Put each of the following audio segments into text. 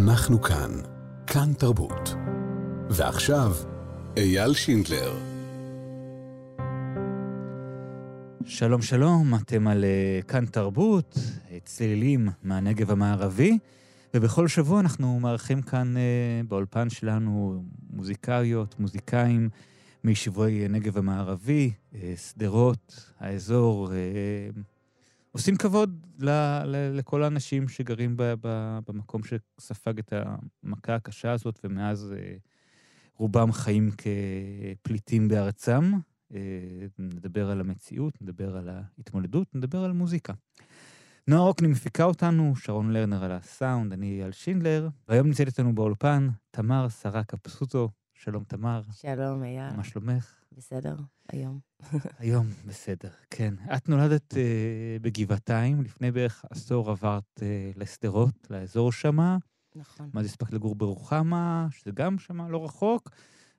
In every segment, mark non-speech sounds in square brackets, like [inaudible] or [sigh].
אנחנו כאן. כאן תרבות. ועכשיו, אייל שינדלר. שלום שלום, אתם על uh, כאן תרבות, צלילים מהנגב המערבי, ובכל שבוע אנחנו מארחים כאן uh, באולפן שלנו מוזיקאיות, מוזיקאים מיישובי נגב המערבי, uh, שדרות, האזור, עושים כבוד ל, ל, לכל האנשים שגרים ב, ב, במקום שספג את המכה הקשה הזאת, ומאז uh, רובם חיים כפליטים בארצם. Uh, נדבר על המציאות, נדבר על ההתמודדות, נדבר על מוזיקה. נועה רוקני מפיקה אותנו, שרון לרנר על הסאונד, אני אייל שינדלר, והיום נמצאת איתנו באולפן תמר סרקה פסוטו. שלום, תמר. שלום, אייל. מה שלומך? בסדר, היום. היום, בסדר, כן. את נולדת uh, בגבעתיים, לפני בערך עשור עברת uh, לשדרות, לאזור שמה. נכון. מה זה הספקת לגור ברוחמה, שזה גם שמה לא רחוק,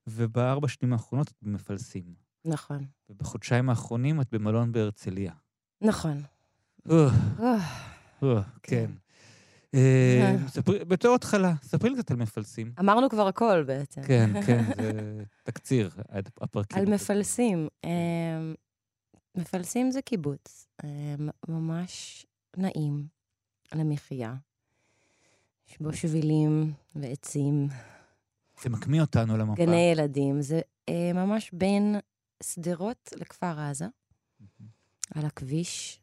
ובארבע שנים האחרונות את במפלסים. נכון. ובחודשיים האחרונים את במלון בהרצליה. נכון. אוח, אוח, אוח, כן. אה, בתור התחלה, ספרי לי קצת על מפלסים. אמרנו כבר הכל בעצם. כן, [laughs] כן, זה תקציר, הפרקים. על מפלסים. אמ, מפלסים זה קיבוץ. אמ, ממש נעים למחיה. יש בו שבילים ועצים, זה מקמיא אותנו למפה. גני ילדים. זה אה, ממש בין שדרות לכפר עזה, על הכביש.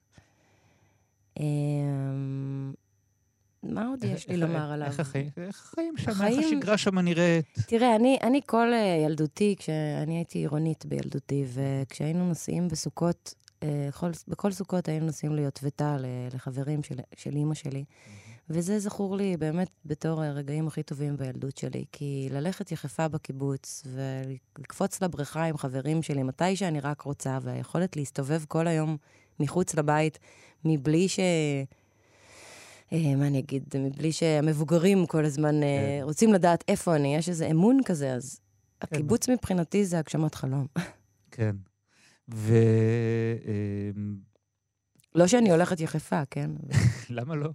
מה עוד איך- יש לי איך- לומר עליו? איך החיים- איך החיים שם, איך השגרה שם נראית? תראה, אני, אני כל אה, ילדותי, כשאני הייתי עירונית בילדותי, וכשהיינו נוסעים בסוכות, אה, כל, בכל סוכות היינו נוסעים ליוטבתה, לחברים של, של אימא שלי. וזה זכור לי באמת בתור הרגעים הכי טובים בילדות שלי, כי ללכת יחפה בקיבוץ ולקפוץ לבריכה עם חברים שלי מתי שאני רק רוצה, והיכולת להסתובב כל היום מחוץ לבית, מבלי ש... אה, מה אני אגיד? מבלי שהמבוגרים כל הזמן אה, כן. רוצים לדעת איפה אני, יש איזה אמון כזה, אז הקיבוץ מבחינתי זה הגשמת חלום. כן. ו... אמ, לא שאני הולכת יחפה, כן? [laughs] למה לא?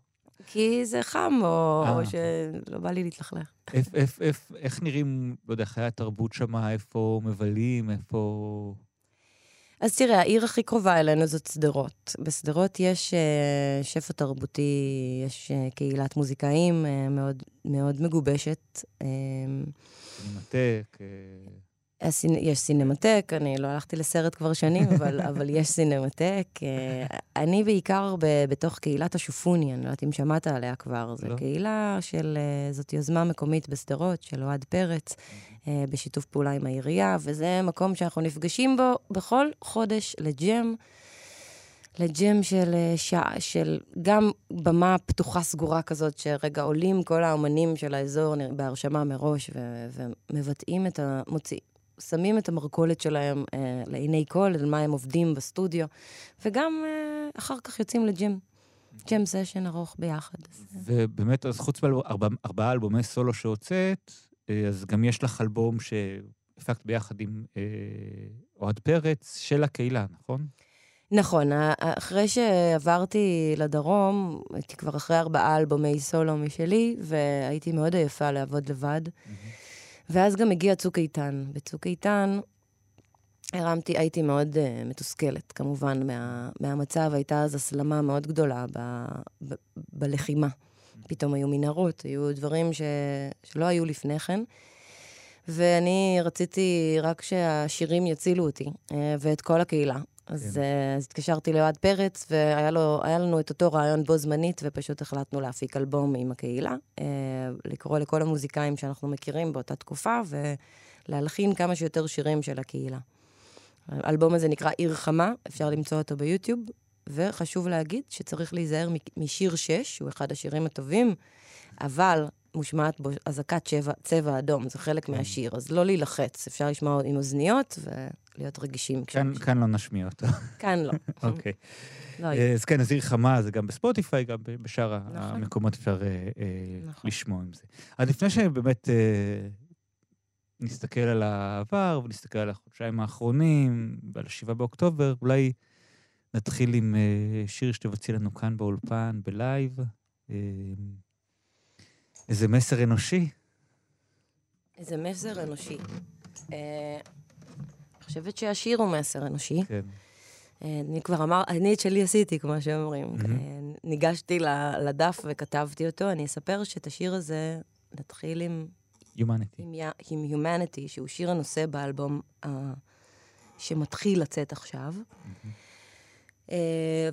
כי זה חם, או, אה. או שלא בא לי להתלכלך. איך נראים, לא יודע, חיי התרבות שם, איפה מבלים, איפה... אז תראה, העיר הכי קרובה אלינו זאת שדרות. בשדרות יש uh, שפע תרבותי, יש uh, קהילת מוזיקאים uh, מאוד, מאוד מגובשת. אה, הסינ... יש סינמטק, אני לא הלכתי לסרט כבר שנים, [laughs] אבל, אבל יש סינמטק. Uh, אני בעיקר ב, בתוך קהילת השופוני, אני לא יודעת אם שמעת עליה כבר. זו לא. קהילה של, uh, זאת יוזמה מקומית בשדרות, של אוהד פרץ, uh, בשיתוף פעולה עם העירייה, וזה מקום שאנחנו נפגשים בו בכל חודש לג'ם. לג'ם של אה, שעה, של גם במה פתוחה סגורה כזאת, שרגע עולים כל האומנים של האזור בהרשמה מראש ו- ומבטאים את ה... מוציא, שמים את המרכולת שלהם אה, לעיני כל, על מה הם עובדים בסטודיו, וגם אה, אחר כך יוצאים לג'ם. ג'ם סשן ארוך ביחד. אה, ובאמת, אז חוץ מארבעה אלבומי סולו שהוצאת, אה, אז גם יש לך אלבום שהפקת ביחד עם אה, אוהד פרץ, של הקהילה, נכון? נכון, אחרי שעברתי לדרום, הייתי כבר אחרי ארבעה אלבומי סולו משלי, והייתי מאוד עייפה לעבוד לבד. ואז גם הגיע צוק איתן. בצוק איתן הרמתי, הייתי מאוד uh, מתוסכלת, כמובן, מה, מהמצב. הייתה אז הסלמה מאוד גדולה ב, ב, בלחימה. פתאום היו מנהרות, היו דברים ש, שלא היו לפני כן. ואני רציתי רק שהשירים יצילו אותי, uh, ואת כל הקהילה. אז, כן. uh, אז התקשרתי לאוהד פרץ, והיה לו, לנו את אותו רעיון בו זמנית, ופשוט החלטנו להפיק אלבום עם הקהילה, uh, לקרוא לכל המוזיקאים שאנחנו מכירים באותה תקופה, ולהלחין כמה שיותר שירים של הקהילה. האלבום הזה נקרא עיר חמה, אפשר למצוא אותו ביוטיוב, וחשוב להגיד שצריך להיזהר משיר 6, שהוא אחד השירים הטובים, אבל מושמעת בו אזעקת צבע, אדום, זה חלק כן. מהשיר, אז לא להילחץ, אפשר לשמוע עם אוזניות ולהיות רגישים. כאן, כאן לא נשמיע אותו. כאן לא. [laughs] אוקיי. לא אה, אז כן, אז עיר חמה זה גם בספוטיפיי, גם בשאר נכון. המקומות אפשר אה, אה, נכון. לשמוע עם זה. אז לפני שבאמת נסתכל על העבר ונסתכל על החודשיים האחרונים ועל השבעה באוקטובר, אולי נתחיל עם שיר שתבצעי לנו כאן באולפן, בלייב. איזה מסר אנושי. איזה מסר אנושי. אה, אני חושבת שהשיר הוא מסר אנושי. כן. אה, אני כבר אמר, אני את שלי עשיתי, כמו שאומרים. אה, ניגשתי לדף וכתבתי אותו. אני אספר שאת השיר הזה נתחיל עם Humanity. עם, עם Humanity, שהוא שיר הנושא באלבום uh, שמתחיל לצאת עכשיו. Uh,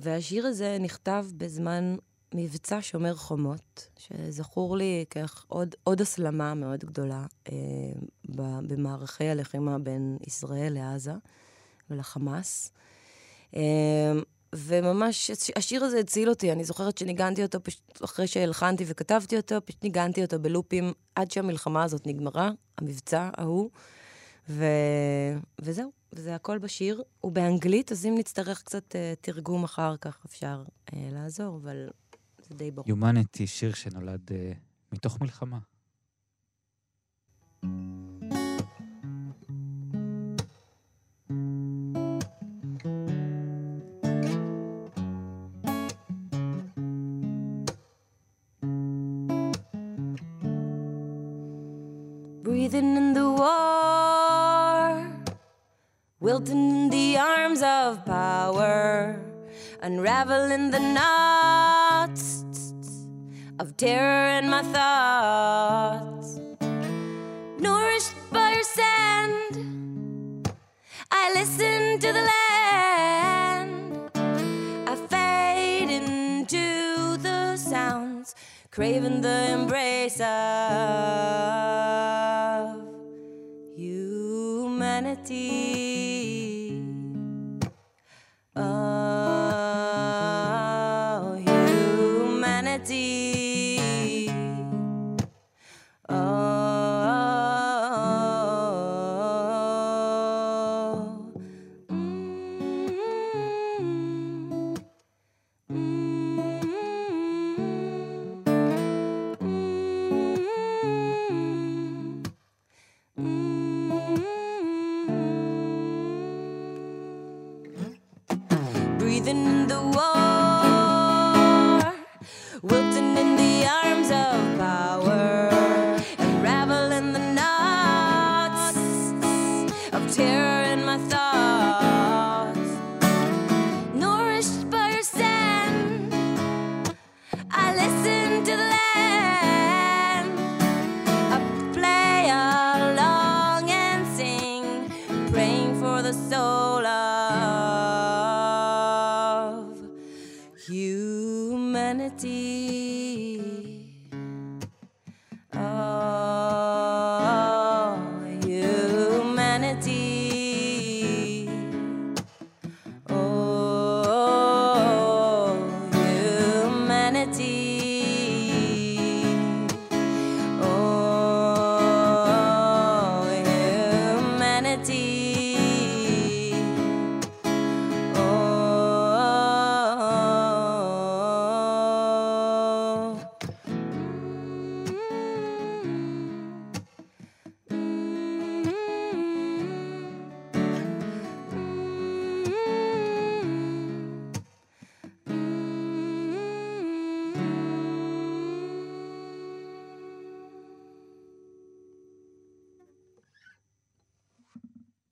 והשיר הזה נכתב בזמן מבצע שומר חומות, שזכור לי כעוד עוד הסלמה מאוד גדולה ב- במערכי הלחימה בין ישראל לעזה ולחמאס. Uh, וממש, השיר הזה הציל אותי, אני זוכרת שניגנתי אותו פשוט אחרי שהלחנתי וכתבתי אותו, פשוט ניגנתי אותו בלופים עד שהמלחמה הזאת נגמרה, המבצע ההוא, ו... וזהו, וזה הכל בשיר. הוא באנגלית, אז אם נצטרך קצת uh, תרגום אחר כך, אפשר uh, לעזור, אבל זה די ברור. Humanity, שיר שנולד uh, מתוך מלחמה. breathing in the war, wilting in the arms of power, unraveling the knots of terror in my thoughts. Nourished by your sand, I listen to the land. I fade into the sounds, craving the embrace of humanity.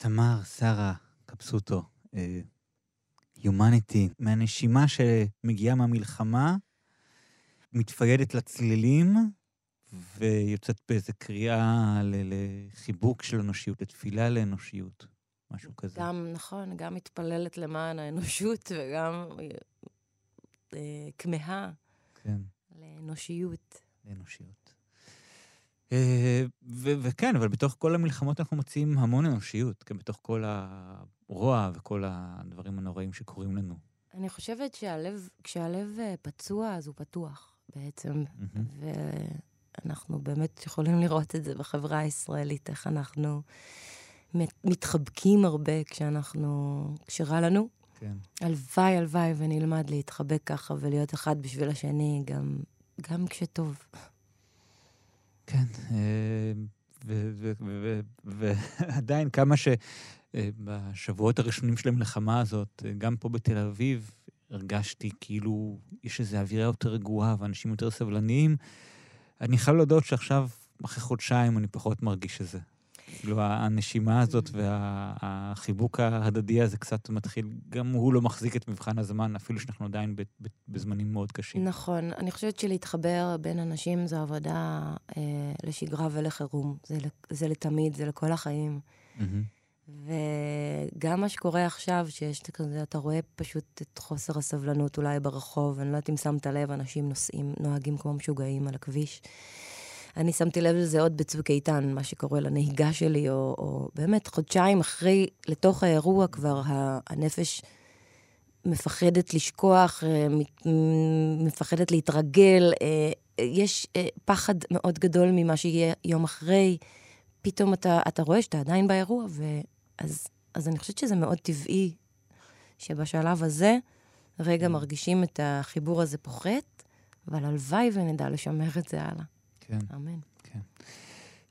תמר, שרה, קפסוטו, אה, Humanity, מהנשימה שמגיעה מהמלחמה, מתפיידת לצלילים, ויוצאת באיזה קריאה לחיבוק של אנושיות, לתפילה לאנושיות, משהו כזה. גם, נכון, גם מתפללת למען האנושות וגם אה, כמהה כן, לאנושיות. לאנושיות. אה, ו- וכן, אבל בתוך כל המלחמות אנחנו מוצאים המון אנושיות, כן, בתוך כל הרוע וכל הדברים הנוראים שקורים לנו. אני חושבת שהלב, כשהלב אה, פצוע, אז הוא פתוח בעצם. מהמם. ואנחנו באמת יכולים לראות את זה בחברה הישראלית, איך אנחנו מת- מתחבקים הרבה כשאנחנו, כשרע לנו. כן. הלוואי, הלוואי, ונלמד להתחבק ככה ולהיות אחד בשביל השני, גם, גם כשטוב. כן, אה, [laughs] ועדיין כמה שבשבועות הראשונים של המלחמה הזאת, אה, גם פה בתל אביב, הרגשתי כאילו יש איזו אווירה יותר רגועה ואנשים יותר סבלניים, אני חייב להודות שעכשיו, אחרי חודשיים, אני פחות מרגיש את זה. כאילו, הנשימה הזאת והחיבוק ההדדי הזה קצת מתחיל, גם הוא לא מחזיק את מבחן הזמן, אפילו שאנחנו עדיין בזמנים מאוד קשים. נכון. אני חושבת שלהתחבר בין אנשים זו עבודה אה, לשגרה ולחירום. זה, זה לתמיד, זה לכל החיים. Mm-hmm. וגם מה שקורה עכשיו, שיש כזה, אתה רואה פשוט את חוסר הסבלנות אולי ברחוב, אני לא יודעת אם שמת לב, אנשים נוסעים, נוהגים כמו משוגעים על הכביש. אני שמתי לב לזה עוד בצוק איתן, מה שקורה לנהיגה שלי, או, או באמת חודשיים אחרי, לתוך האירוע כבר הנפש מפחדת לשכוח, אה, מפחדת להתרגל, אה, יש אה, פחד מאוד גדול ממה שיהיה יום אחרי. פתאום אתה, אתה רואה שאתה עדיין באירוע, ואז, אז אני חושבת שזה מאוד טבעי שבשלב הזה, רגע mm. מרגישים את החיבור הזה פוחת, אבל הלוואי ונדע לשמר את זה הלאה. כן. אמן. כן.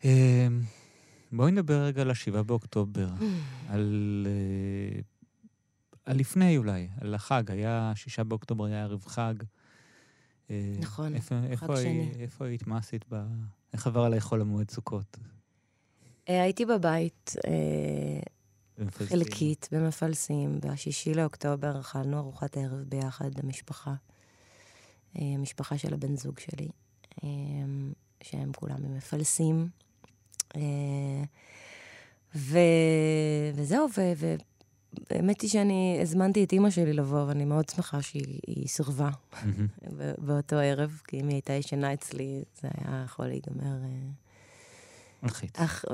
אמ, בואי נדבר רגע על השבעה באוקטובר, [sighs] על... אה, על לפני אולי, על החג. היה, שישה באוקטובר היה ערב חג. אה, נכון, איפה, חג איפה שני. היית, איפה היית? מה עשית ב... איך עבר עלייך חול המועד סוכות? אה, הייתי בבית, חלקית, במפלסים. בשישי לאוקטובר אכלנו ארוחת ערב ביחד, המשפחה. המשפחה של הבן זוג שלי. שהם כולם מפלסים. אה, ו... וזהו, והאמת היא שאני הזמנתי את אימא שלי לבוא, ואני מאוד שמחה שהיא סירבה [laughs] באותו ערב, כי אם היא הייתה ישנה אצלי, זה היה יכול להיגמר... אה, מלחיץ. אך,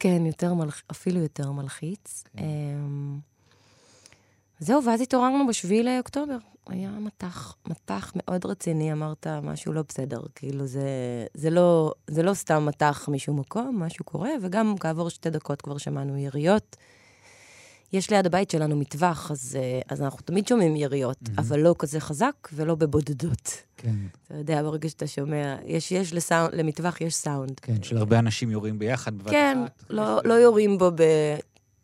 כן, יותר מלח... אפילו יותר מלחיץ. כן. זהו, ואז התעוררנו בשביעי לאוקטובר. היה מטח, מטח מאוד רציני, אמרת משהו לא בסדר. כאילו, זה, זה, לא, זה לא סתם מטח משום מקום, משהו קורה, וגם כעבור שתי דקות כבר שמענו יריות. יש ליד הבית שלנו מטווח, אז, אה, אז אנחנו תמיד שומעים יריות, mm-hmm. אבל לא כזה חזק ולא בבודדות. כן. אתה יודע, ברגע שאתה שומע, יש, יש לסאונד, למטווח יש סאונד. כן, של הרבה אנשים יורים ביחד בבת כן, אחת. כן, לא, לא יורים בו ב...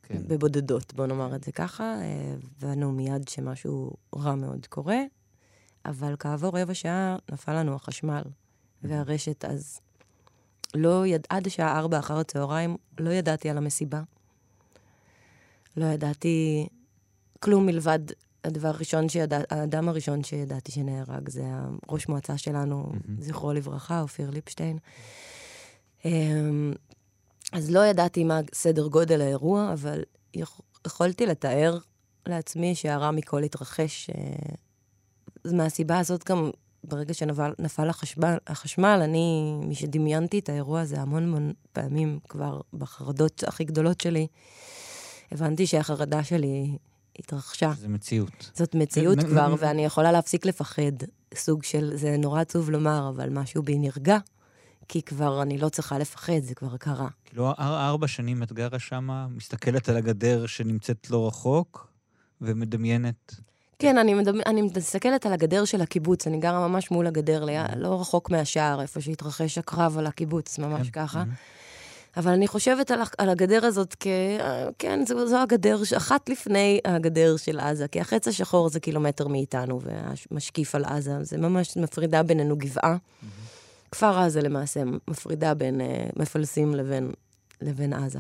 כן. בבודדות, בוא נאמר את זה ככה, אה, והבנו מיד שמשהו רע מאוד קורה, אבל כעבור רבע שעה נפל לנו החשמל, והרשת אז לא יד... עד השעה ארבע אחר הצהריים לא ידעתי על המסיבה. לא ידעתי כלום מלבד הדבר הראשון שידע... האדם הראשון שידעתי שנהרג, זה הראש מועצה שלנו, mm-hmm. זכרו לברכה, אופיר ליפשטיין. אז לא ידעתי מה סדר גודל האירוע, אבל יכולתי לתאר לעצמי שהרע מכל התרחש. אה, מהסיבה הזאת גם, ברגע שנפל החשמל, החשמל, אני, משדמיינתי את האירוע הזה המון המון פעמים כבר בחרדות הכי גדולות שלי, הבנתי שהחרדה שלי התרחשה. זה מציאות. זאת מציאות כבר, ואני יכולה להפסיק לפחד. סוג של, זה נורא עצוב לומר, אבל משהו בי נרגע. כי כבר אני לא צריכה לפחד, זה כבר קרה. כאילו, ארבע שנים את גרה שמה, מסתכלת על הגדר שנמצאת לא רחוק, ומדמיינת... כן, אני, מדמ... אני מסתכלת על הגדר של הקיבוץ, אני גרה ממש מול הגדר, לי... mm-hmm. לא רחוק מהשער, איפה שהתרחש הקרב על הקיבוץ, ממש כן. ככה. Mm-hmm. אבל אני חושבת על, על הגדר הזאת כ... כן, זו, זו הגדר, אחת לפני הגדר של עזה, כי החץ השחור זה קילומטר מאיתנו, והמשקיף על עזה, זה ממש מפרידה בינינו גבעה. Mm-hmm. כפר עזה למעשה מפרידה בין uh, מפלסים לבין, לבין עזה.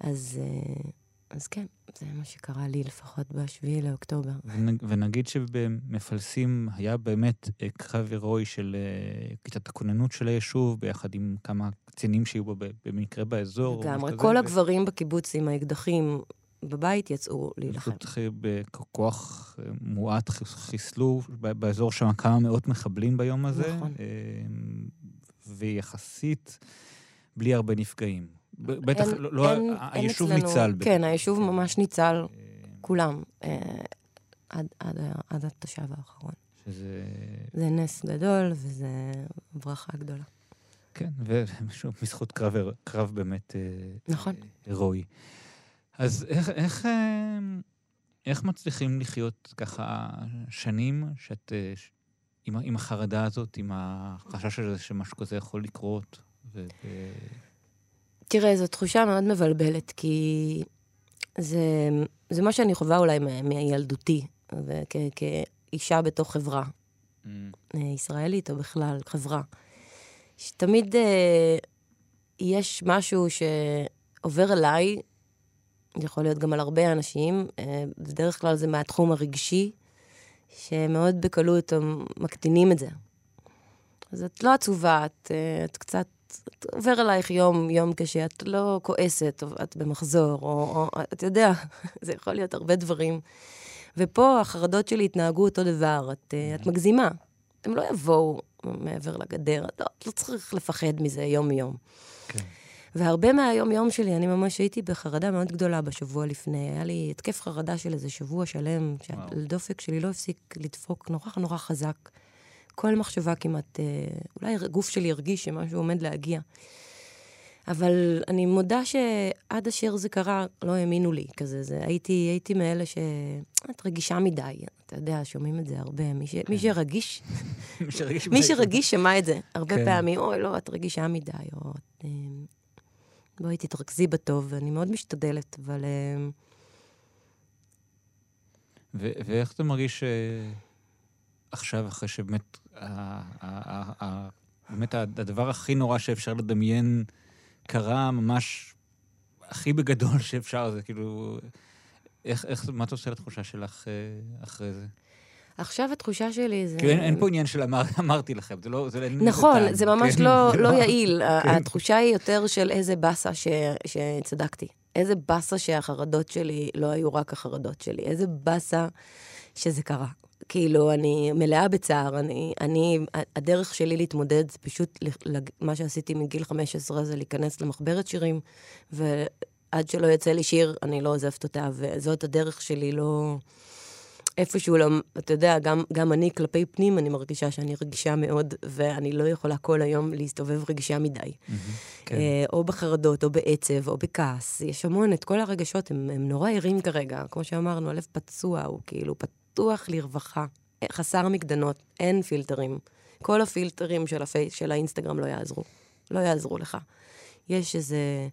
אז, uh, אז כן, זה מה שקרה לי לפחות ב-7 לאוקטובר. ונג, ונגיד שבמפלסים היה באמת uh, קרב הירואי של כיתת הכוננות של היישוב, ביחד עם כמה קצינים שהיו בו במקרה באזור. לגמרי, כל. הגברים בקיבוץ עם האקדחים בבית יצאו להילחם. פשוט בכוח אה, מועט חיסלו באזור שם כמה מאות מחבלים ביום הזה. נכון. אה, ויחסית בלי הרבה נפגעים. בטח, אין, לא, לא אין, היישוב אין אצלנו, ניצל. כן, היישוב כן. ממש ניצל, אה, כולם, עד, עד, עד התושב האחרון. שזה... זה נס גדול וזה ברכה גדולה. כן, [laughs] ושוב, בזכות קרב, קרב באמת נכון. הירואי. אז איך, איך, אה, איך מצליחים לחיות ככה שנים שאת, אה, עם, עם החרדה הזאת, עם החשש הזה שמשהו כזה יכול לקרות? ו. תראה, זו תחושה מאוד מבלבלת, כי זה, זה מה שאני חווה אולי מילדותי, וכאישה בתוך חברה mm. אה, ישראלית, או בכלל חברה. שתמיד אה, יש משהו שעובר אליי, יכול להיות גם על הרבה אנשים, אה, בדרך כלל זה מהתחום הרגשי, שמאוד בקלות הם מקטינים את זה. אז את לא עצובה, את, אה, את קצת, את עובר עלייך יום, יום קשה, את לא כועסת, או את במחזור, או, או את יודע, [laughs] זה יכול להיות הרבה דברים. ופה החרדות שלי התנהגו אותו דבר, את, אה, את מגזימה. הם לא יבואו מעבר לגדר, את לא, את לא צריך לפחד מזה יום-יום. כן. והרבה מהיום-יום שלי, אני ממש הייתי בחרדה מאוד גדולה בשבוע לפני. היה לי התקף חרדה של איזה שבוע שלם, שהדופק שלי לא הפסיק לדפוק נורא נורא חזק. כל מחשבה כמעט, אה, אולי הגוף שלי הרגיש שמשהו עומד להגיע. אבל אני מודה שעד אשר זה קרה, לא האמינו לי כזה. זה, הייתי, הייתי מאלה ש... את רגישה מדי, אתה יודע, שומעים את זה הרבה. מי, ש... כן. [laughs] מי שרגיש, מי שרגיש שמע את זה הרבה כן. פעמים, אוי, לא, את רגישה מדי, או... בואי תתרכזי בטוב, ואני מאוד משתדלת, אבל... ו- ואיך אתה מרגיש עכשיו, אחרי שבאמת, באמת הדבר הכי נורא שאפשר לדמיין קרה ממש הכי בגדול שאפשר, זה כאילו... איך, איך, מה אתה עושה לתחושה שלך אה, אחרי זה? עכשיו התחושה שלי זה... כאילו אין, פה עניין של אמר, אמרתי לכם, זה לא... זה נכון, זה, זה ממש כן, לא, לא, [laughs] לא יעיל. כן. התחושה היא יותר של איזה באסה ש, שצדקתי. איזה באסה שהחרדות שלי לא היו רק החרדות שלי. איזה באסה שזה קרה. כאילו, אני מלאה בצער. אני, אני, הדרך שלי להתמודד זה פשוט, מה שעשיתי מגיל 15 זה להיכנס למחברת שירים, ועד שלא יצא לי שיר, אני לא עוזבת אותה, וזאת הדרך שלי, לא... איפשהו, לא, אתה יודע, גם, גם אני כלפי פנים, אני מרגישה שאני רגישה מאוד, ואני לא יכולה כל היום להסתובב רגישה מדי. Mm-hmm, כן. אה, או בחרדות, או בעצב, או בכעס. יש המון, את כל הרגשות, הם, הם נורא ערים כרגע. כמו שאמרנו, הלב פצוע, הוא כאילו פתוח לרווחה. חסר מקדנות, אין פילטרים. כל הפילטרים של, הפי... של האינסטגרם לא יעזרו. לא יעזרו לך. יש איזה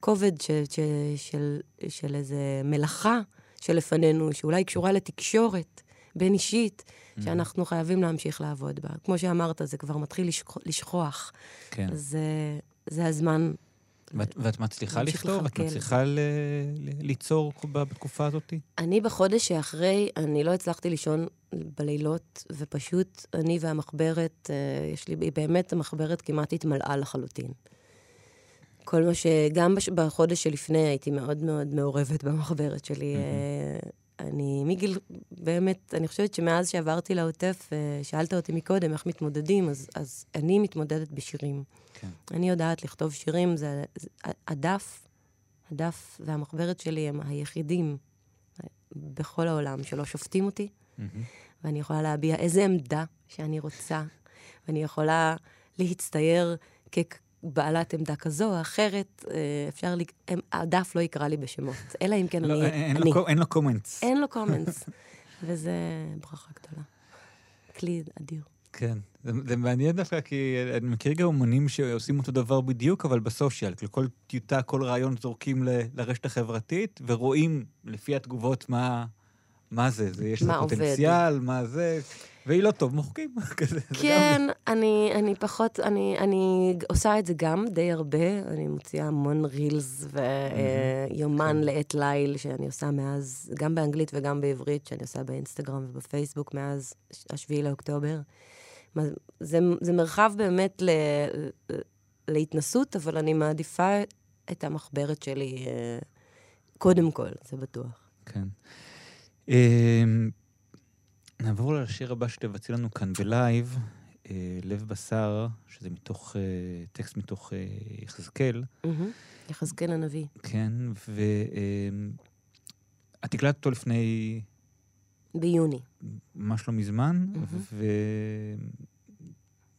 כובד ש... ש... של... של איזה מלאכה שלפנינו, שאולי קשורה לתקשורת בין אישית, mm-hmm. שאנחנו חייבים להמשיך לעבוד בה. כמו שאמרת, זה כבר מתחיל לשכוח. לשכוח. כן. אז אה, זה הזמן ואת, ואת מצליחה לכתוב? את מצליחה ל, ל, ליצור בתקופה הזאת? אני בחודש שאחרי, אני לא הצלחתי לישון בלילות, ופשוט אני והמחברת, אה, יש לי, באמת המחברת כמעט התמלאה לחלוטין. כל מה שגם בחודש שלפני הייתי מאוד מאוד מעורבת [laughs] במחברת שלי. Mm-hmm. אני מגיל, באמת, אני חושבת שמאז שעברתי לעוטף, אה, שאלת אותי מקודם איך מתמודדים, אז, אז אני מתמודדת בשירים. כן. אני יודעת לכתוב שירים, זה, זה הדף, הדף והמחברת שלי הם היחידים בכל העולם שלא שופטים אותי, mm-hmm. ואני יכולה להביע איזה עמדה שאני רוצה, ואני יכולה להצטייר כ... בעלת עמדה כזו או אחרת, אה, אפשר, ל... הדף לא יקרא לי בשמות, אלא אם כן לא, אני... אין, אני. לו, אין לו קומנטס. אין לו [laughs] קומנטס, וזה ברכה גדולה. כלי אדיר. כן, זה, זה מעניין דווקא, כי אני מכיר גם אומנים שעושים אותו דבר בדיוק, אבל בסושיאל. כאילו כל טיוטה, כל רעיון זורקים ל, לרשת החברתית, ורואים לפי התגובות מה, מה זה. זה יש לו פוטנציאל, מה זה. והיא לא טוב, מוחקים. [laughs] כן, אני, אני פחות, אני, אני עושה את זה גם די הרבה. אני מוציאה המון רילס ויומן כן. לעת ליל שאני עושה מאז, גם באנגלית וגם בעברית, שאני עושה באינסטגרם ובפייסבוק מאז השביעי לאוקטובר. זה, זה מרחב באמת ל, להתנסות, אבל אני מעדיפה את המחברת שלי אה, קודם כל, זה בטוח. כן. נעבור לשיר הבא שתבצעי לנו כאן בלייב, אה, לב בשר, שזה מתוך, אה, טקסט מתוך אה, יחזקאל. יחזקאל הנביא. כן, ואת הקלטת אותו לפני... ביוני. ממש לא מזמן,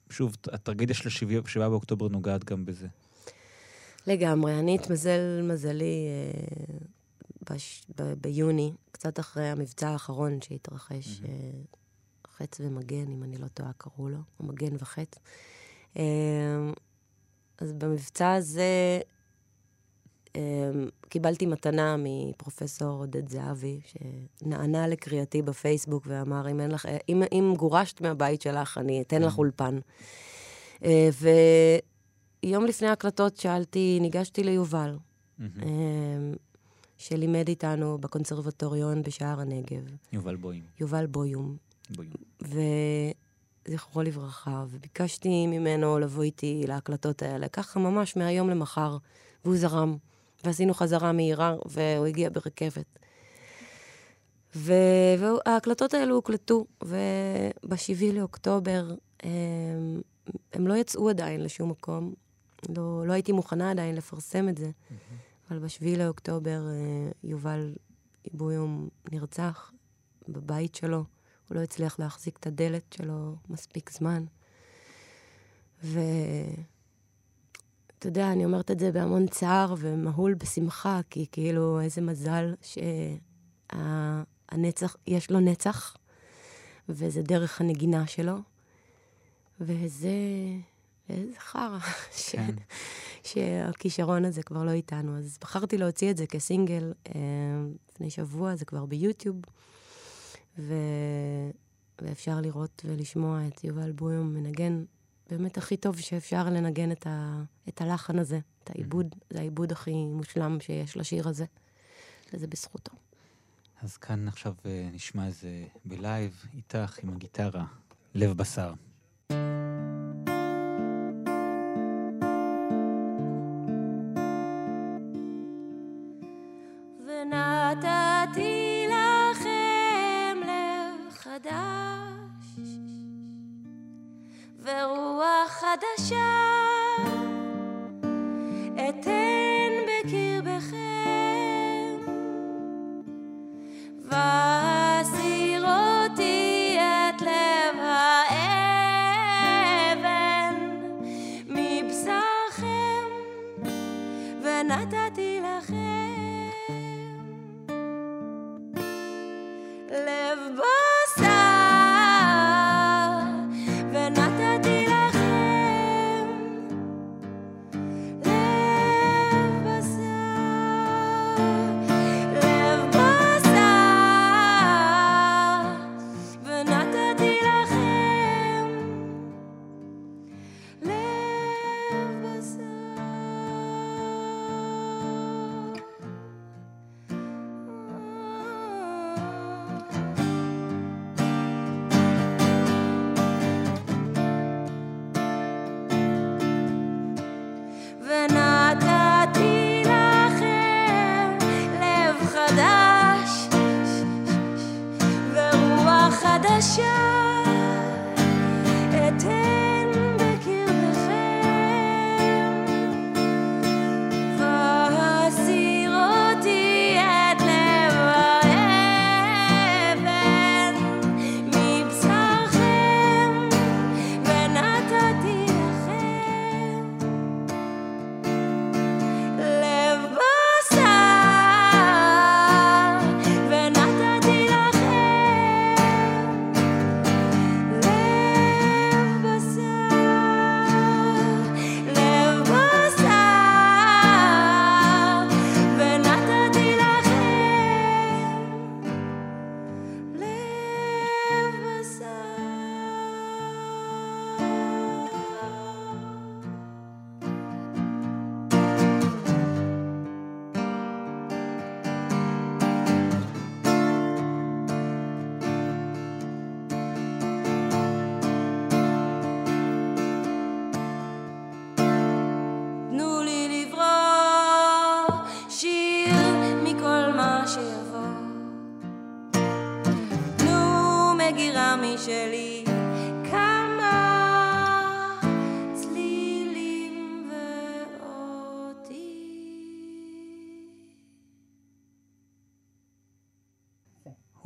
ושוב, הטרגדיה של השבעה באוקטובר נוגעת גם בזה. לגמרי. אני התמזל מזלי בש... ב... ביוני, קצת אחרי המבצע האחרון שהתרחש, mm-hmm. חץ ומגן, אם אני לא טועה, קראו לו, או מגן וחץ. אה, אז במבצע הזה אה, קיבלתי מתנה מפרופסור עודד זהבי, שנענה לקריאתי בפייסבוק ואמר, אם, לך, אם, אם גורשת מהבית שלך, אני אתן לך אולפן. ויום לפני ההקלטות שאלתי, ניגשתי ליובל, שלימד איתנו בקונסרבטוריון בשער הנגב, יובל בוים. יובל בויום. בוים. וזכרו לברכה, וביקשתי ממנו לבוא איתי להקלטות האלה, ככה ממש מהיום למחר, והוא זרם, ועשינו חזרה מהירה, והוא הגיע ברכבת. ו- וההקלטות האלו הוקלטו, וב-7 לאוקטובר הם, הם לא יצאו עדיין לשום מקום. לא, לא הייתי מוכנה עדיין לפרסם את זה, אבל ב-7 לאוקטובר אה, יובל בויום נרצח בבית שלו. הוא לא הצליח להחזיק את הדלת שלו מספיק זמן. ואתה יודע, אני אומרת את זה בהמון צער ומהול בשמחה, כי כאילו, איזה מזל שהנצח, יש לו נצח, וזה דרך הנגינה שלו, וזה... איזה חרא, ש... כן. שהכישרון הזה כבר לא איתנו. אז בחרתי להוציא את זה כסינגל אה, לפני שבוע, זה כבר ביוטיוב. ו... ואפשר לראות ולשמוע את יובל בויום מנגן באמת הכי טוב שאפשר לנגן את, ה... את הלחן הזה, את העיבוד, זה העיבוד הכי מושלם שיש לשיר הזה, וזה בזכותו. אז כאן עכשיו אה, נשמע איזה בלייב איתך עם הגיטרה, לב בשר. ונתתי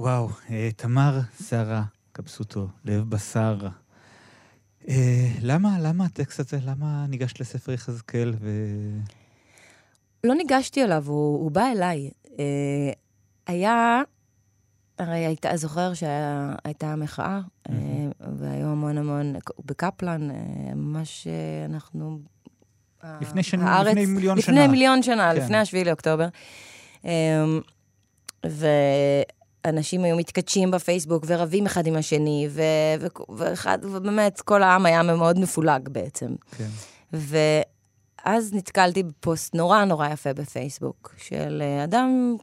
וואו, אה, תמר שרה קבסוטו, לב בשר. אה, למה, למה הטקסט הזה, למה ניגשת לספר יחזקאל ו... לא ניגשתי אליו, הוא, הוא בא אליי. אה, היה, הרי הייתה, זוכר שהייתה מחאה, אה, והיו המון המון, בקפלן, אה, ממש אנחנו... לפני שנים, הארץ- לפני מיליון לפני שנה. מיליון שנה, כן. לפני השביעי לאוקטובר. אמ, אנשים היו מתכתשים בפייסבוק ורבים אחד עם השני, ו- ו- ואחד, ובאמת, כל העם היה מאוד מפולג בעצם. כן. ואז נתקלתי בפוסט נורא נורא יפה בפייסבוק, של אה, אדם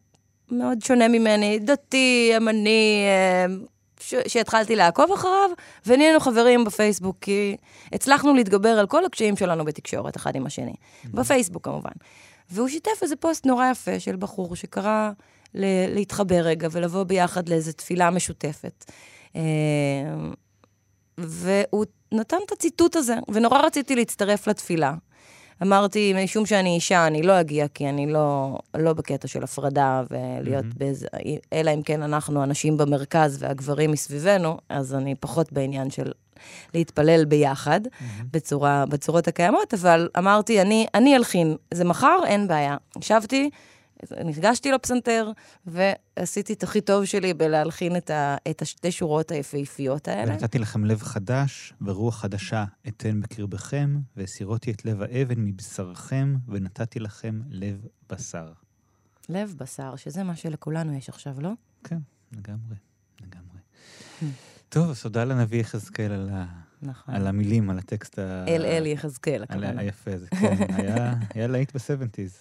מאוד שונה ממני, דתי, ימני, אה, ש- שהתחלתי לעקוב אחריו, ונהיינו חברים בפייסבוק, כי הצלחנו להתגבר על כל הקשיים שלנו בתקשורת, אחד עם השני. בפייסבוק כמובן. והוא שיתף איזה פוסט נורא יפה של בחור שקרא ל- להתחבר רגע ולבוא ביחד לאיזו תפילה משותפת. אה, והוא נתן את הציטוט הזה, ונורא רציתי להצטרף לתפילה. אמרתי, משום שאני אישה, אני לא אגיע, כי אני לא, לא בקטע של הפרדה ולהיות מהמם. באיזה... אלא אם כן אנחנו הנשים במרכז והגברים מסביבנו, אז אני פחות בעניין של להתפלל ביחד, בצורה, בצורות הקיימות, אבל אמרתי, אני, אני אלחין, זה מחר, אין בעיה. ישבתי, נפגשתי לפסנתר, ועשיתי את הכי טוב שלי בלהלחין את, ה, את השתי שורות היפהפיות האלה. ונתתי לכם לב חדש, ורוח חדשה אתן בקרבכם, והסירותי את לב האבן מבשרכם, ונתתי לכם לב בשר. לב בשר, שזה מה שלכולנו יש עכשיו, לא? כן, לגמרי, לגמרי. טוב, אז תודה לנביא יחזקאל על, ה... נכון. על המילים, על הטקסט ה... אל אל יחזקאל, על הכוונה. היפה הזה, [laughs] כן, היה, היה להיט בסבנטיז.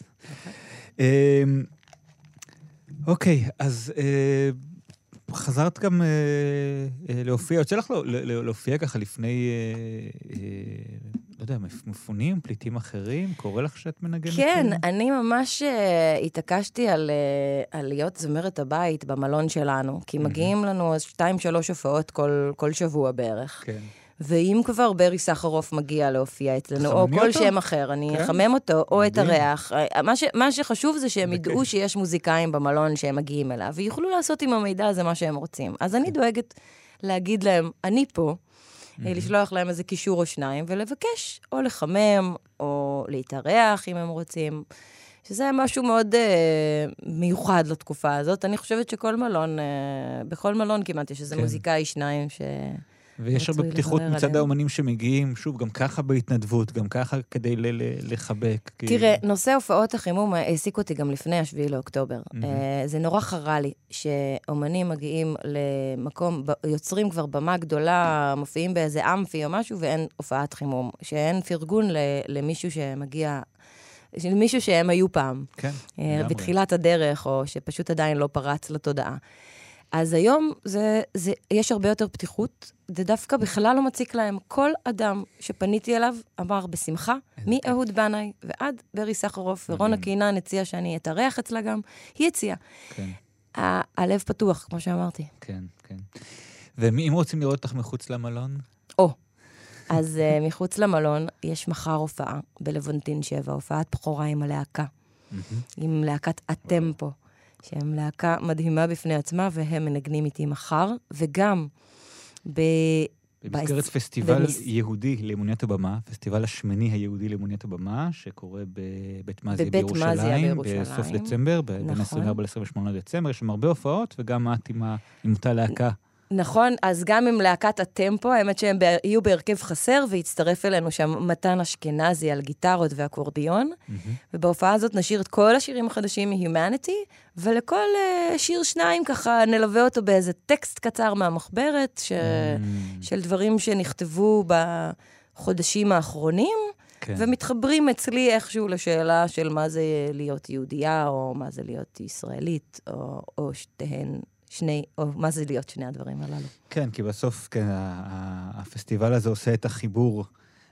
אמ, אוקיי, אז אה, חזרת גם אה, להופיע, יוצא לך לא- להופיע ככה לפני, אה, לא יודע, מפ- מפונים, פליטים אחרים? קורה לך שאת מנגנת? כן, אה? אני ממש אה, התעקשתי על, אה, על להיות זמרת הבית במלון שלנו, כי מגיעים לנו אז שתיים, שלוש הופעות כל, כל שבוע בערך. כן. ואם כבר ברי סחרוף מגיע להופיע אצלנו, או כל אותו. שם אחר, אני כן. אחמם אותו, או את מדהים. הריח. אה, מה, ש, מה שחשוב זה שהם ידעו כיף. שיש מוזיקאים במלון שהם מגיעים אליו, ויוכלו לעשות עם המידע הזה מה שהם רוצים. אז כן. אני דואגת להגיד להם, אני פה, אה, לשלוח להם איזה קישור או שניים, ולבקש או לחמם, או להתארח אם הם רוצים. שזה משהו מאוד אה, מיוחד לתקופה הזאת. אני חושבת שכל מלון, אה, בכל מלון כמעט יש איזה כן. מוזיקאי שניים ש... ויש הרבה פתיחות מצד עליהם. האומנים שמגיעים, שוב, גם ככה בהתנדבות, גם ככה כדי ל- ל- לחבק. כי- תראה, נושא הופעות החימום העסיק אותי גם לפני השביעי לאוקטובר. מהמם. אה, זה נורא חרה לי שאומנים מגיעים למקום, יוצרים כבר במה גדולה, מופיעים באיזה אמפי או משהו, ואין הופעת חימום. שאין פרגון למישהו שמגיע, של מישהו שהם היו פעם. כן, אה, לגמרי. בתחילת הדרך, או שפשוט עדיין לא פרץ לתודעה. אז היום זה, זה, יש הרבה יותר פתיחות, זה דווקא בכלל לא מציק להם. כל אדם שפניתי אליו אמר בשמחה, מאהוד בנאי ועד ברי סחרוף, ורונה. קינן הציעה שאני אתארח אצלה גם, היא הציעה. כן. הלב פתוח, כמו שאמרתי. כן, כן. ואם רוצים לראות אותך מחוץ למלון? או, אז uh, [laughs] מחוץ למלון יש מחר הופעה בלוונטין 7, הופעת בכורה עם הלהקה. עם להקת הטמפו, שהם להקה מדהימה בפני עצמה, והם מנגנים איתי מחר, וגם ב... במסגרת פסטיבל במס- יהודי לאמוניית הבמה, פסטיבל השמיני היהודי לאמוניית הבמה, שקורה בבית מזיה בירושלים, בירושלים. בסוף דצמבר, ב- בין נכון. 24 ל-28 דצמבר, יש שם הרבה הופעות, וגם את עם ה- עם אותה להקה. נכון, אז גם עם להקת הטמפו, האמת שהם יהיו בהרכב חסר, והצטרף אלינו שם מתן אשכנזי על גיטרות ואקורדיון, ובהופעה הזאת נשיר את כל השירים החדשים מ-Humanity, ולכל uh, שיר שניים ככה נלווה אותו באיזה טקסט קצר מהמחברת, ש... Mm, של דברים שנכתבו בחודשים האחרונים, כן. ומתחברים אצלי איכשהו לשאלה של מה זה להיות יהודייה, או מה זה להיות ישראלית, או, או שתיהן, שני, או מה זה להיות שני הדברים הללו. כן, כי בסוף, כן, הפסטיבל הזה עושה את החיבור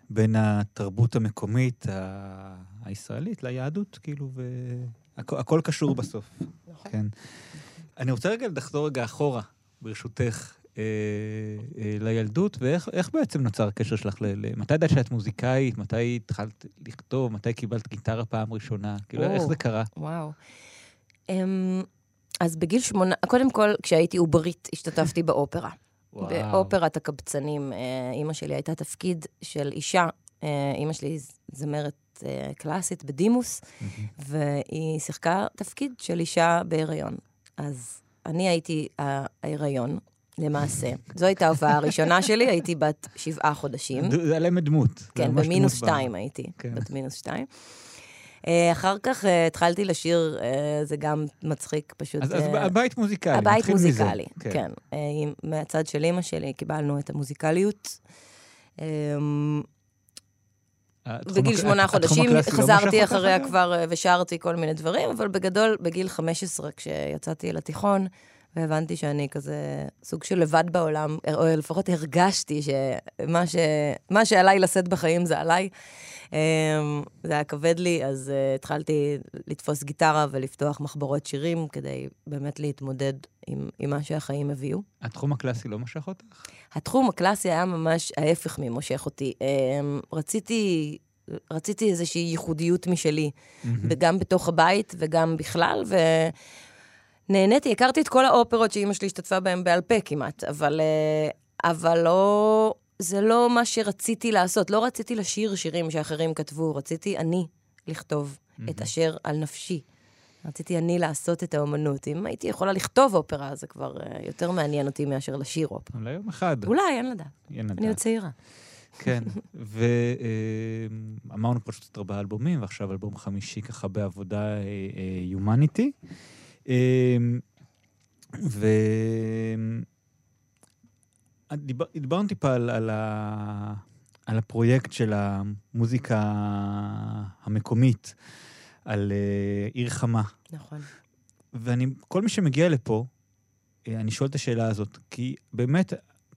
בין התרבות המקומית ה- הישראלית ליהדות, כאילו, והכל קשור בסוף. נכון. כן. אני רוצה רגע לחזור רגע אחורה, ברשותך, אה, אה, לילדות, ואיך איך בעצם נוצר הקשר שלך ל... ל- מתי ידעת שאת מוזיקאית? מתי התחלת לכתוב? מתי קיבלת גיטרה פעם ראשונה? כאילו, איך או. זה קרה? וואו. Um, אז בגיל שמונה, קודם כל, כשהייתי עוברית, השתתפתי באופרה. באופרת הקבצנים, אה, אימא שלי הייתה תפקיד של אישה, אה, אימא שלי זמרת אה, קלאסית בדימוס. והיא שיחקה תפקיד של אישה בהיריון. אז אני הייתי ההיריון, למעשה. זו הייתה ההופעה הראשונה שלי, הייתי בת שבעה חודשים. זה להם דמות. כן, במינוס שתיים הייתי, כן. בת מינוס שתיים. אה, אחר כך אה, התחלתי לשיר, אה, זה גם מצחיק, פשוט... אז, אז הבית מוזיקלי, הבית. מוזיקלי, כן. עם- מהצד של אימא שלי קיבלנו את המוזיקליות. התחום בגיל שמונה חודשים לא חזרתי אחריה? כבר ושרתי כל מיני דברים, אבל בגדול, בגיל 15, כשיצאתי לתיכון, והבנתי שאני כזה סוג של לבד בעולם, או לפחות הרגשתי שמה ש... מה שעליי לשאת בחיים זה עליי. אמ, זה היה כבד לי, אז uh, התחלתי לתפוס גיטרה ולפתוח מחברות שירים כדי באמת להתמודד עם, עם מה שהחיים הביאו. התחום הקלאסי לא משך אותך? התחום הקלאסי היה ממש ההפך ממושך אותי. אמ, רציתי, רציתי איזושהי ייחודיות משלי, וגם בתוך הבית וגם בכלל, ונהניתי, הכרתי את כל האופרות שאימא שלי השתתפה בהן בעל פה כמעט, אבל, אה, אבל לא, זה לא מה שרציתי לעשות. לא רציתי לשיר שירים שאחרים כתבו, רציתי אני לכתוב את אשר על נפשי. רציתי אני לעשות את האומנות. אם הייתי יכולה לכתוב אופרה, זה כבר אה, יותר מעניין אותי מאשר לשיר אופרה. אולי יום אחד. אולי, אין לדעת. אין לדעת. אני עוד צעירה. כן, [laughs] ואמרנו פשוט ארבעה אלבומים, ועכשיו אלבום חמישי ככה בעבודה יומניטי. ו... דיבר, דיברנו טיפה על, על, ה, על הפרויקט של המוזיקה המקומית, על uh, עיר חמה. נכון. ואני, כל מי שמגיע לפה, אה, אני שואל את השאלה הזאת, כי באמת,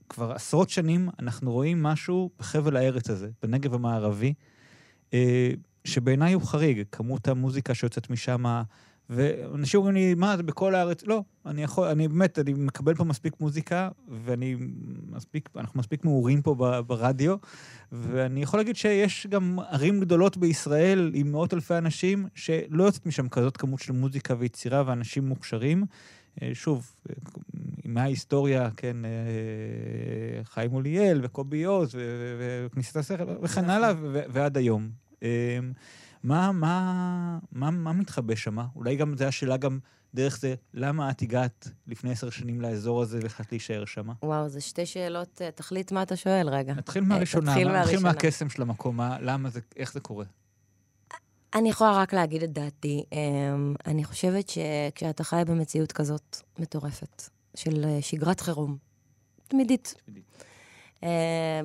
כבר עשרות שנים אנחנו רואים משהו בחבל הארץ הזה, בנגב המערבי, אה, שבעיניי הוא חריג, כמות המוזיקה שיוצאת משם, ואנשים אומרים לי, מה, זה בכל הארץ? לא, אני יכול, אני באמת, אני מקבל פה מספיק מוזיקה, ואני מספיק, אנחנו מספיק מעורים פה ברדיו, ואני יכול להגיד שיש גם ערים גדולות בישראל עם מאות אלפי אנשים, שלא יוצאת משם כזאת כמות של מוזיקה ויצירה ואנשים מוכשרים. אה, שוב, אה, מההיסטוריה, כן, אה, חיים מוליאל וקובי ו- וכניסת השכל וכן הלאה, ו- ועד היום. אה, מה, מה, מה, מה מתחבא שם? אולי גם זו השאלה גם דרך זה, למה את הגעת לפני עשר שנים לאזור הזה והחלטת להישאר שם? וואו, זה שתי שאלות, אה, תחליט מה אתה שואל רגע. נתחיל מהראשונה, תתחיל מה- נתחיל. מהקסם של המקום, מה, למה זה, איך זה קורה? אני יכולה רק להגיד את דעתי. אמ, אני חושבת שכשאתה חי במציאות כזאת מטורפת, של אה, שגרת חירום, תמידית, אמ,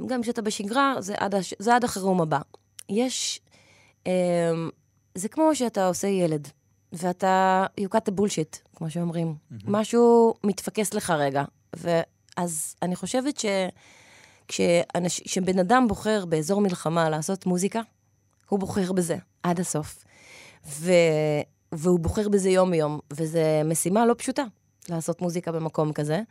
גם כשאתה בשגרה, זה עד, הש... זה עד החירום הבא. יש... אמ, זה כמו שאתה עושה ילד, ואתה, you cut the bullshit, כמו שאומרים. משהו מתפקס לך רגע. ואז אני חושבת ש... כשבן אדם בוחר באזור מלחמה לעשות מוזיקה, הוא בוחר בזה עד הסוף. ו... והוא בוחר בזה יום-יום, וזו משימה לא פשוטה, לעשות מוזיקה במקום כזה.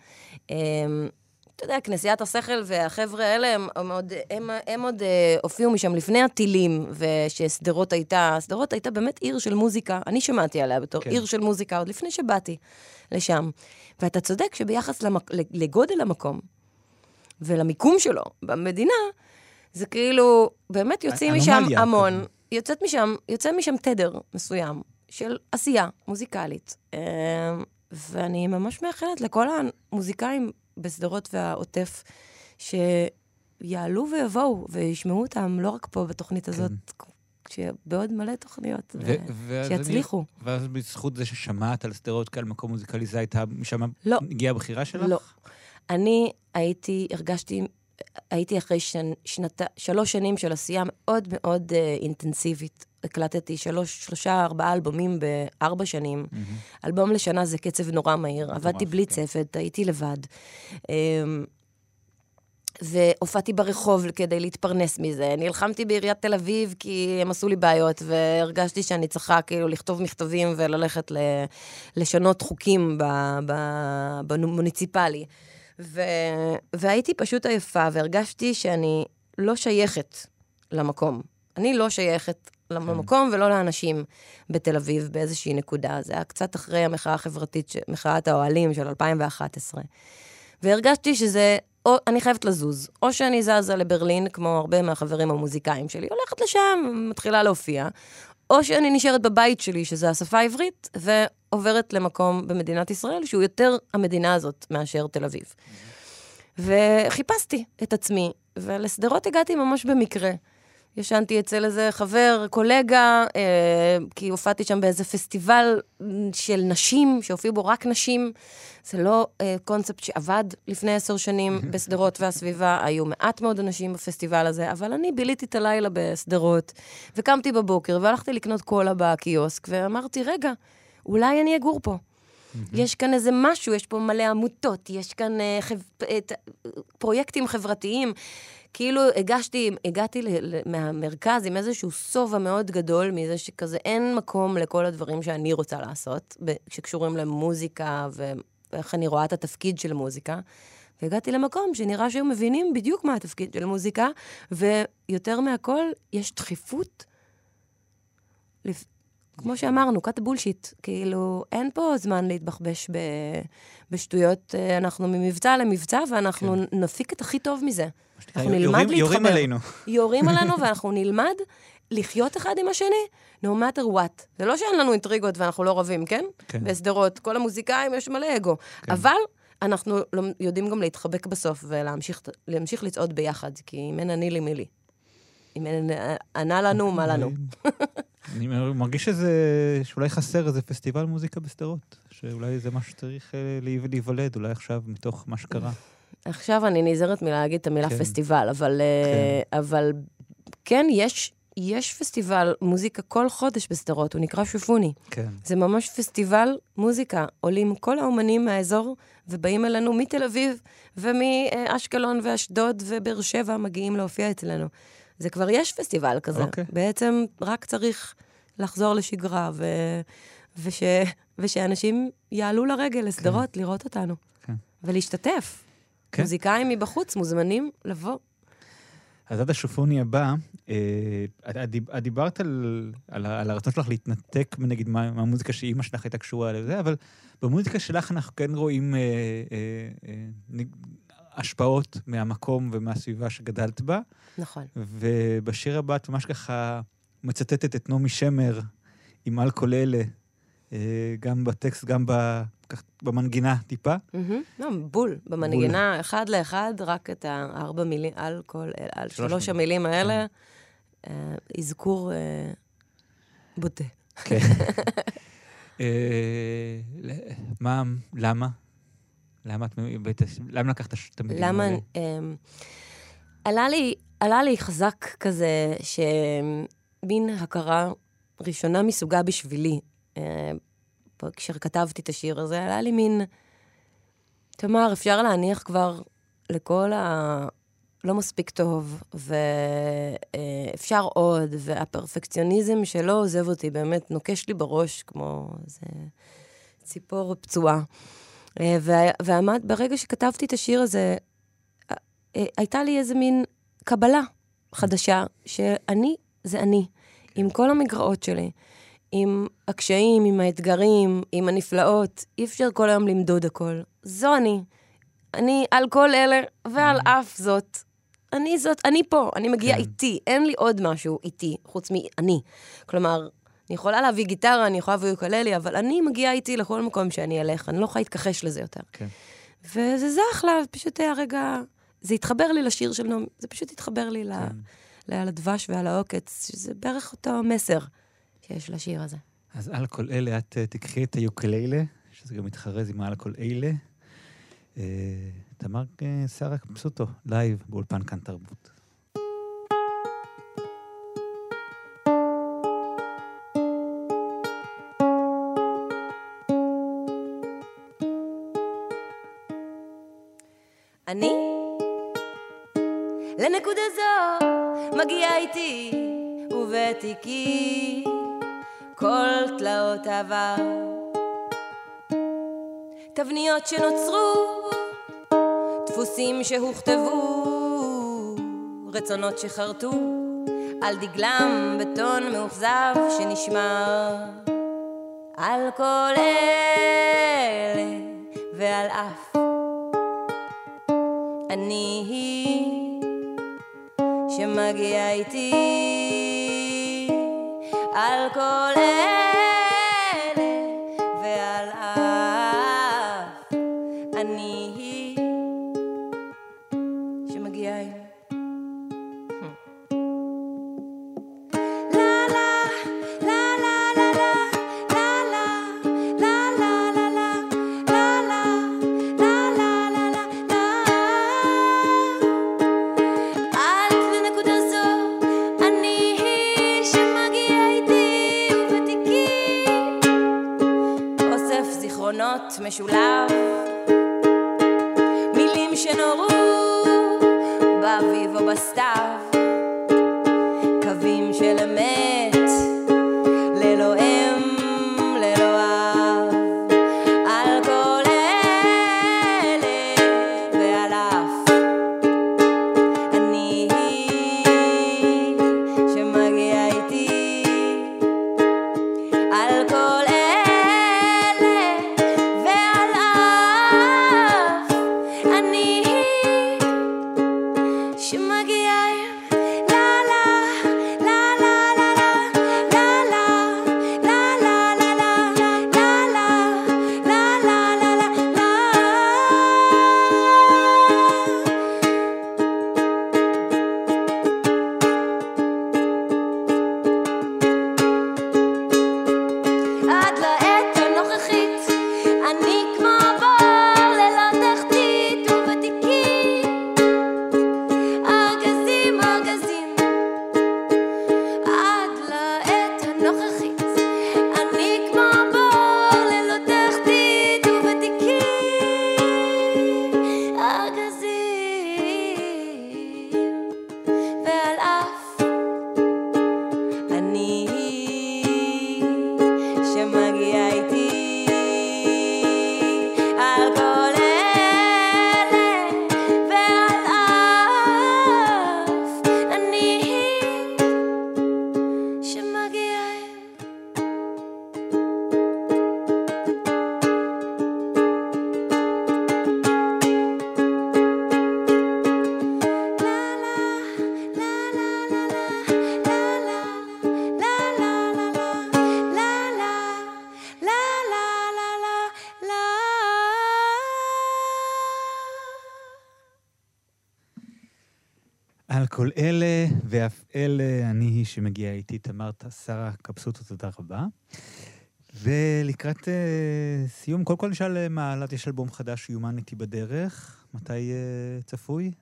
אתה יודע, כנסיית השכל והחבר'ה האלה, הם, הם, עוד, הם, הם עוד אה, הופיעו משם לפני הטילים, וששדרות הייתה, שדרות הייתה באמת עיר של מוזיקה, אני שמעתי עליה בתור כן. עיר של מוזיקה, עוד לפני שבאתי לשם. ואתה צודק שביחס למק, לגודל המקום ולמיקום שלו במדינה, זה כאילו, באמת יוצאים משם המון. יוצאת משם, יוצא משם תדר מסוים של עשייה מוזיקלית. אה, ואני ממש מאחלת לכל המוזיקאים בשדרות והעוטף, שיעלו ויבואו וישמעו אותם, לא רק פה בתוכנית הזאת, שבעוד מלא תוכניות, ו- אני- שיצליחו. ואז בזכות זה ששמעת על שדרות כעל מקום מוזיקלי, זה הייתה, משם לא. הגיעה הבחירה שלך? לא. אני הייתי, הרגשתי, הייתי אחרי שנ, שנת, שלוש שנים של עשייה מאוד מאוד אה, אינטנסיבית. הקלטתי שלוש, שלושה, ארבעה אלבומים בארבע שנים. מהמם. אלבום לשנה זה קצב נורא מהיר. עבדתי בלי כן. צוות, הייתי לבד. אמ, והופעתי ברחוב כדי להתפרנס מזה. נלחמתי בעיריית תל אביב כי הם עשו לי בעיות, והרגשתי שאני צריכה כאילו לכתוב מכתבים וללכת ל... לשנות חוקים ב... ב... במוניציפלי. ו... והייתי פשוט עייפה, והרגשתי שאני לא שייכת למקום. אני לא שייכת למקום ולא לאנשים בתל אביב באיזושהי נקודה. זה היה קצת אחרי המחאה החברתית, מחאת האוהלים של 2011. והרגשתי שזה, או אני חייבת לזוז, או שאני זזה לברלין, כמו הרבה מהחברים המוזיקאים שלי, הולכת לשם, מתחילה להופיע, או שאני נשארת בבית שלי, שזה השפה העברית, ועוברת למקום במדינת ישראל, שהוא יותר המדינה הזאת מאשר תל אביב. וחיפשתי את עצמי, ולשדרות הגעתי ממש במקרה. ישנתי אצל איזה חבר, קולגה, אה, כי הופעתי שם באיזה פסטיבל של נשים, שהופיעו בו רק נשים. זה לא אה, קונספט שעבד לפני עשר שנים [laughs] בשדרות והסביבה, היו מעט מאוד אנשים בפסטיבל הזה, אבל אני ביליתי את הלילה בשדרות, וקמתי בבוקר והלכתי לקנות קולה בקיוסק, ואמרתי, רגע, אולי אני אגור פה. יש כאן איזה משהו, יש פה מלא עמותות, יש כאן אה, חב... אה, פרויקטים חברתיים. כאילו הגשתי, הגעתי מהמרכז עם איזשהו שובע מאוד גדול מזה שכזה אין מקום לכל הדברים שאני רוצה לעשות, שקשורים למוזיקה ואיך אני רואה את התפקיד של מוזיקה. והגעתי למקום שנראה שהיו מבינים בדיוק מה התפקיד של מוזיקה, ויותר מהכל, יש דחיפות. כמו שאמרנו, cut בולשיט. כאילו, אין פה זמן להתבחבש ב... בשטויות. אה, אנחנו ממבצע למבצע, ואנחנו כן. נפיק את הכי טוב מזה. אנחנו נלמד יורים, להתחבר. יורים עלינו. [laughs] יורים עלינו, ואנחנו נלמד לחיות אחד עם השני, no matter what. זה לא שאין לנו אינטריגות ואנחנו לא רבים, כן? כן. בשדרות, כל המוזיקאים יש מלא אגו. כן. אבל אנחנו לא, יודעים גם להתחבק בסוף ולהמשיך לצעוד ביחד, כי אם אין אני לי מי לי. אם אין ענה לנו, מה לנו. [laughs] אני מרגיש שזה, שאולי חסר איזה פסטיבל מוזיקה בשדרות, שאולי זה משהו שצריך אה, להיוולד, אולי עכשיו, מתוך מה שקרה. עכשיו אני נזהרת מלהגיד את המילה כן. פסטיבל, אבל, אה, כן. אבל כן, יש, יש פסטיבל מוזיקה כל חודש בשדרות, הוא נקרא שופוני. כן. זה ממש פסטיבל מוזיקה. עולים כל האומנים מהאזור ובאים אלינו מתל אביב ומאשקלון ואשדוד ובאר שבע מגיעים להופיע אצלנו. זה כבר יש פסטיבל כזה. אוקיי. בעצם רק צריך לחזור לשגרה, ו... וש... ושאנשים יעלו לרגל לשדרות כן. לראות אותנו. כן. ולהשתתף. כן. מוזיקאים מבחוץ מוזמנים לבוא. אז עד השופוני הבא, אה, את דיברת על, על, על הרצון שלך להתנתק, נגיד, מהמוזיקה שאימא שלך הייתה קשורה לזה, אבל במוזיקה שלך אנחנו כן רואים אה, אה, אה, השפעות מהמקום ומהסביבה שגדלת בה. נכון. ובשיר הבא את ממש ככה מצטטת את נעמי שמר עם כל אלה, אה, גם בטקסט, גם במנגינה טיפה. לא, בול. במנגינה, אחד לאחד, רק את הארבע מילים, על כל, על שלוש המילים האלה, כן. אה, אזכור אה, בוטה. כן. [laughs] מה, למה? למה את למה לקחת את המילים האלה? למה... אמ, עלה לי, עלה לי חזק כזה, שמין הכרה ראשונה מסוגה בשבילי. אה, כשכתבתי את השיר הזה, עלה לי מין... תמר, אפשר להניח כבר לכל ה... לא מספיק טוב, ואפשר עוד, והפרפקציוניזם שלא עוזב אותי, באמת נוקש לי בראש כמו איזה ציפור פצועה. אה, ועמד, ברגע שכתבתי את השיר הזה, אה, אה, הייתה לי איזה מין קבלה חדשה, שאני זה אני, עם כל המגרעות שלי, עם הקשיים, עם האתגרים, עם הנפלאות. אי אפשר כל היום למדוד הכל. זו אני. אני על כל אלה, ועל אף זאת. אני זאת, אני פה, אני מגיעה כן. איתי, אין לי עוד משהו איתי, חוץ מאני. כלומר, אני יכולה להביא גיטרה, אני יכולה להביא יוקללי, אבל אני מגיעה איתי לכל מקום שאני אלך, אני לא יכולה להתכחש לזה יותר. כן. וזה זה אחלה, פשוט היה רגע... זה התחבר לי לשיר של נעמי, זה פשוט התחבר לי כן. על הדבש ועל העוקץ, שזה בערך אותו מסר שיש לשיר הזה. אז על כל אלה את אה, תקחי את היוקללה, שזה גם מתחרז עם על כל אלה. אה, תמר אה, שרה קפסוטו, לייב באולפן כאן תרבות. אני לנקודה זו מגיעה איתי ובתיקי כל תלאות עבר תבניות שנוצרו דפוסים שהוכתבו רצונות שחרטו על דגלם בטון מאוכזב שנשמר. על כל אלה ועל אף. אני היא שמגיעה איתי על כל אלה promise you love. ואף אלה, אני היא שמגיעה איתי, תמר שרה קפסוטו, תודה רבה. ולקראת uh, סיום, קודם כל נשאל אה, מה, יש אלבום חדש, יומניטי בדרך, מתי uh, צפוי?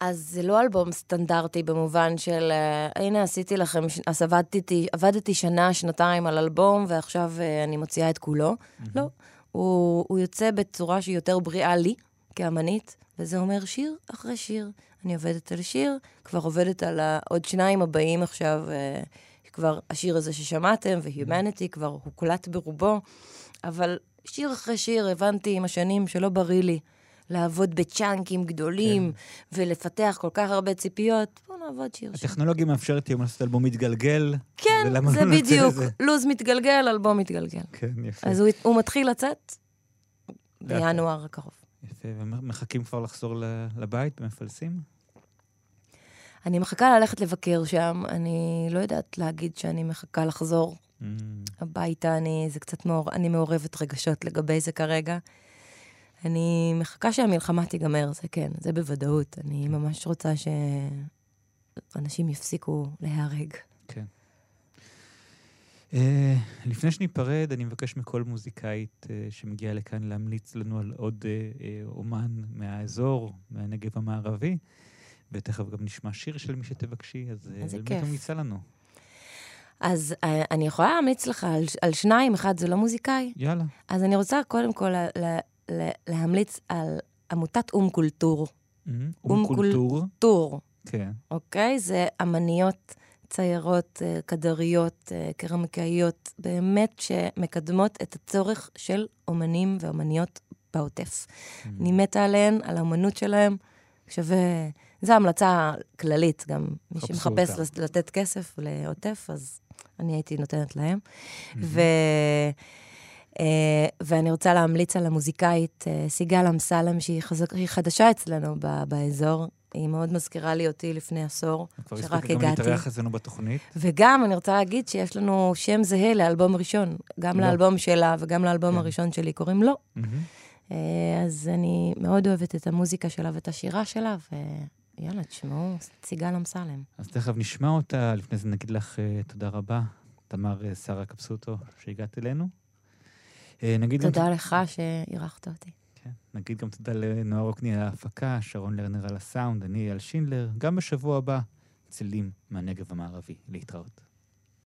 אז זה לא אלבום סטנדרטי במובן של, uh, הנה עשיתי לכם, אז עבדתי, עבדתי שנה, שנתיים על אלבום, ועכשיו uh, אני מוציאה את כולו. Mm-hmm. לא, הוא, הוא יוצא בצורה שהיא יותר בריאה לי, כאמנית, וזה אומר שיר אחרי שיר. אני עובדת על שיר, כבר עובדת על עוד שניים הבאים עכשיו, אה, כבר השיר הזה ששמעתם, ו-Humanity כבר הוקלט ברובו, אבל שיר אחרי שיר הבנתי עם השנים שלא בריא לי לעבוד בצ'אנקים גדולים כן. ולפתח כל כך הרבה ציפיות, בואו נעבוד שיר שיר. הטכנולוגיה מאפשרת היום לעשות אלבום מתגלגל. כן, זה לא בדיוק, לוז מתגלגל, אלבום מתגלגל. כן, יפה. אז הוא, הוא מתחיל לצאת בינואר הקרוב. יפה, ומחכים כבר לחזור לבית במפלסים? אני מחכה ללכת לבקר שם, אני לא יודעת להגיד שאני מחכה לחזור mm. הביתה, אני, זה קצת מעור, אני מעורבת רגשות לגבי זה כרגע. אני מחכה שהמלחמה תיגמר, זה כן, זה בוודאות. אני כן. ממש רוצה שאנשים יפסיקו להיהרג. כן. Uh, לפני שניפרד, אני מבקש מכל מוזיקאית uh, שמגיעה לכאן להמליץ לנו על עוד uh, אומן מהאזור, מהנגב המערבי. ותכף גם נשמע שיר של מי שתבקשי, אז. באמת ממליצה לנו. אז אני יכולה להמליץ לך על, על שניים, אחד זה לא מוזיקאי. יאללה. אז אני רוצה קודם כל לה, לה, לה, להמליץ על עמותת אום קולטור. Mm-hmm. אום קולטור? קולטור. כן. אוקיי? זה אמניות ציירות, אה, כדריות, אה, קרמיקאיות, באמת שמקדמות את הצורך של אומנים ואומניות בעוטף. Mm-hmm. אני מתה עליהן, על האומנות שלהם. שווה... זו המלצה כללית, גם מי שמחפש אותה. לתת כסף לעוטף, אז אני הייתי נותנת להם. Mm-hmm. ו... Uh, ואני רוצה להמליץ על המוזיקאית uh, סיגל אמסלם, שהיא חזק, חדשה אצלנו ב- באזור. היא מאוד מזכירה לי אותי לפני עשור, שרק הגעתי. כבר הספקת גם להתארח אצלנו בתוכנית. וגם, אני רוצה להגיד שיש לנו שם זהה לאלבום ראשון. גם לא. לאלבום שלה וגם לאלבום כן. הראשון שלי, קוראים לו. Mm-hmm. אה, אז אני מאוד אוהבת את המוזיקה שלה ואת השירה שלה, ויאללה, תשמעו, סיגל אמסלם. אז תכף נשמע אותה, לפני זה נגיד לך uh, תודה רבה, תמר uh, שרה קפסוטו, שהגעת אלינו. נגיד תודה גם... לך שאירחת אותי. נגיד גם תודה לנועה רוקני על ההפקה, שרון לרנר על הסאונד, אני על שינדלר, גם בשבוע הבא, צלילים מהנגב המערבי. להתראות.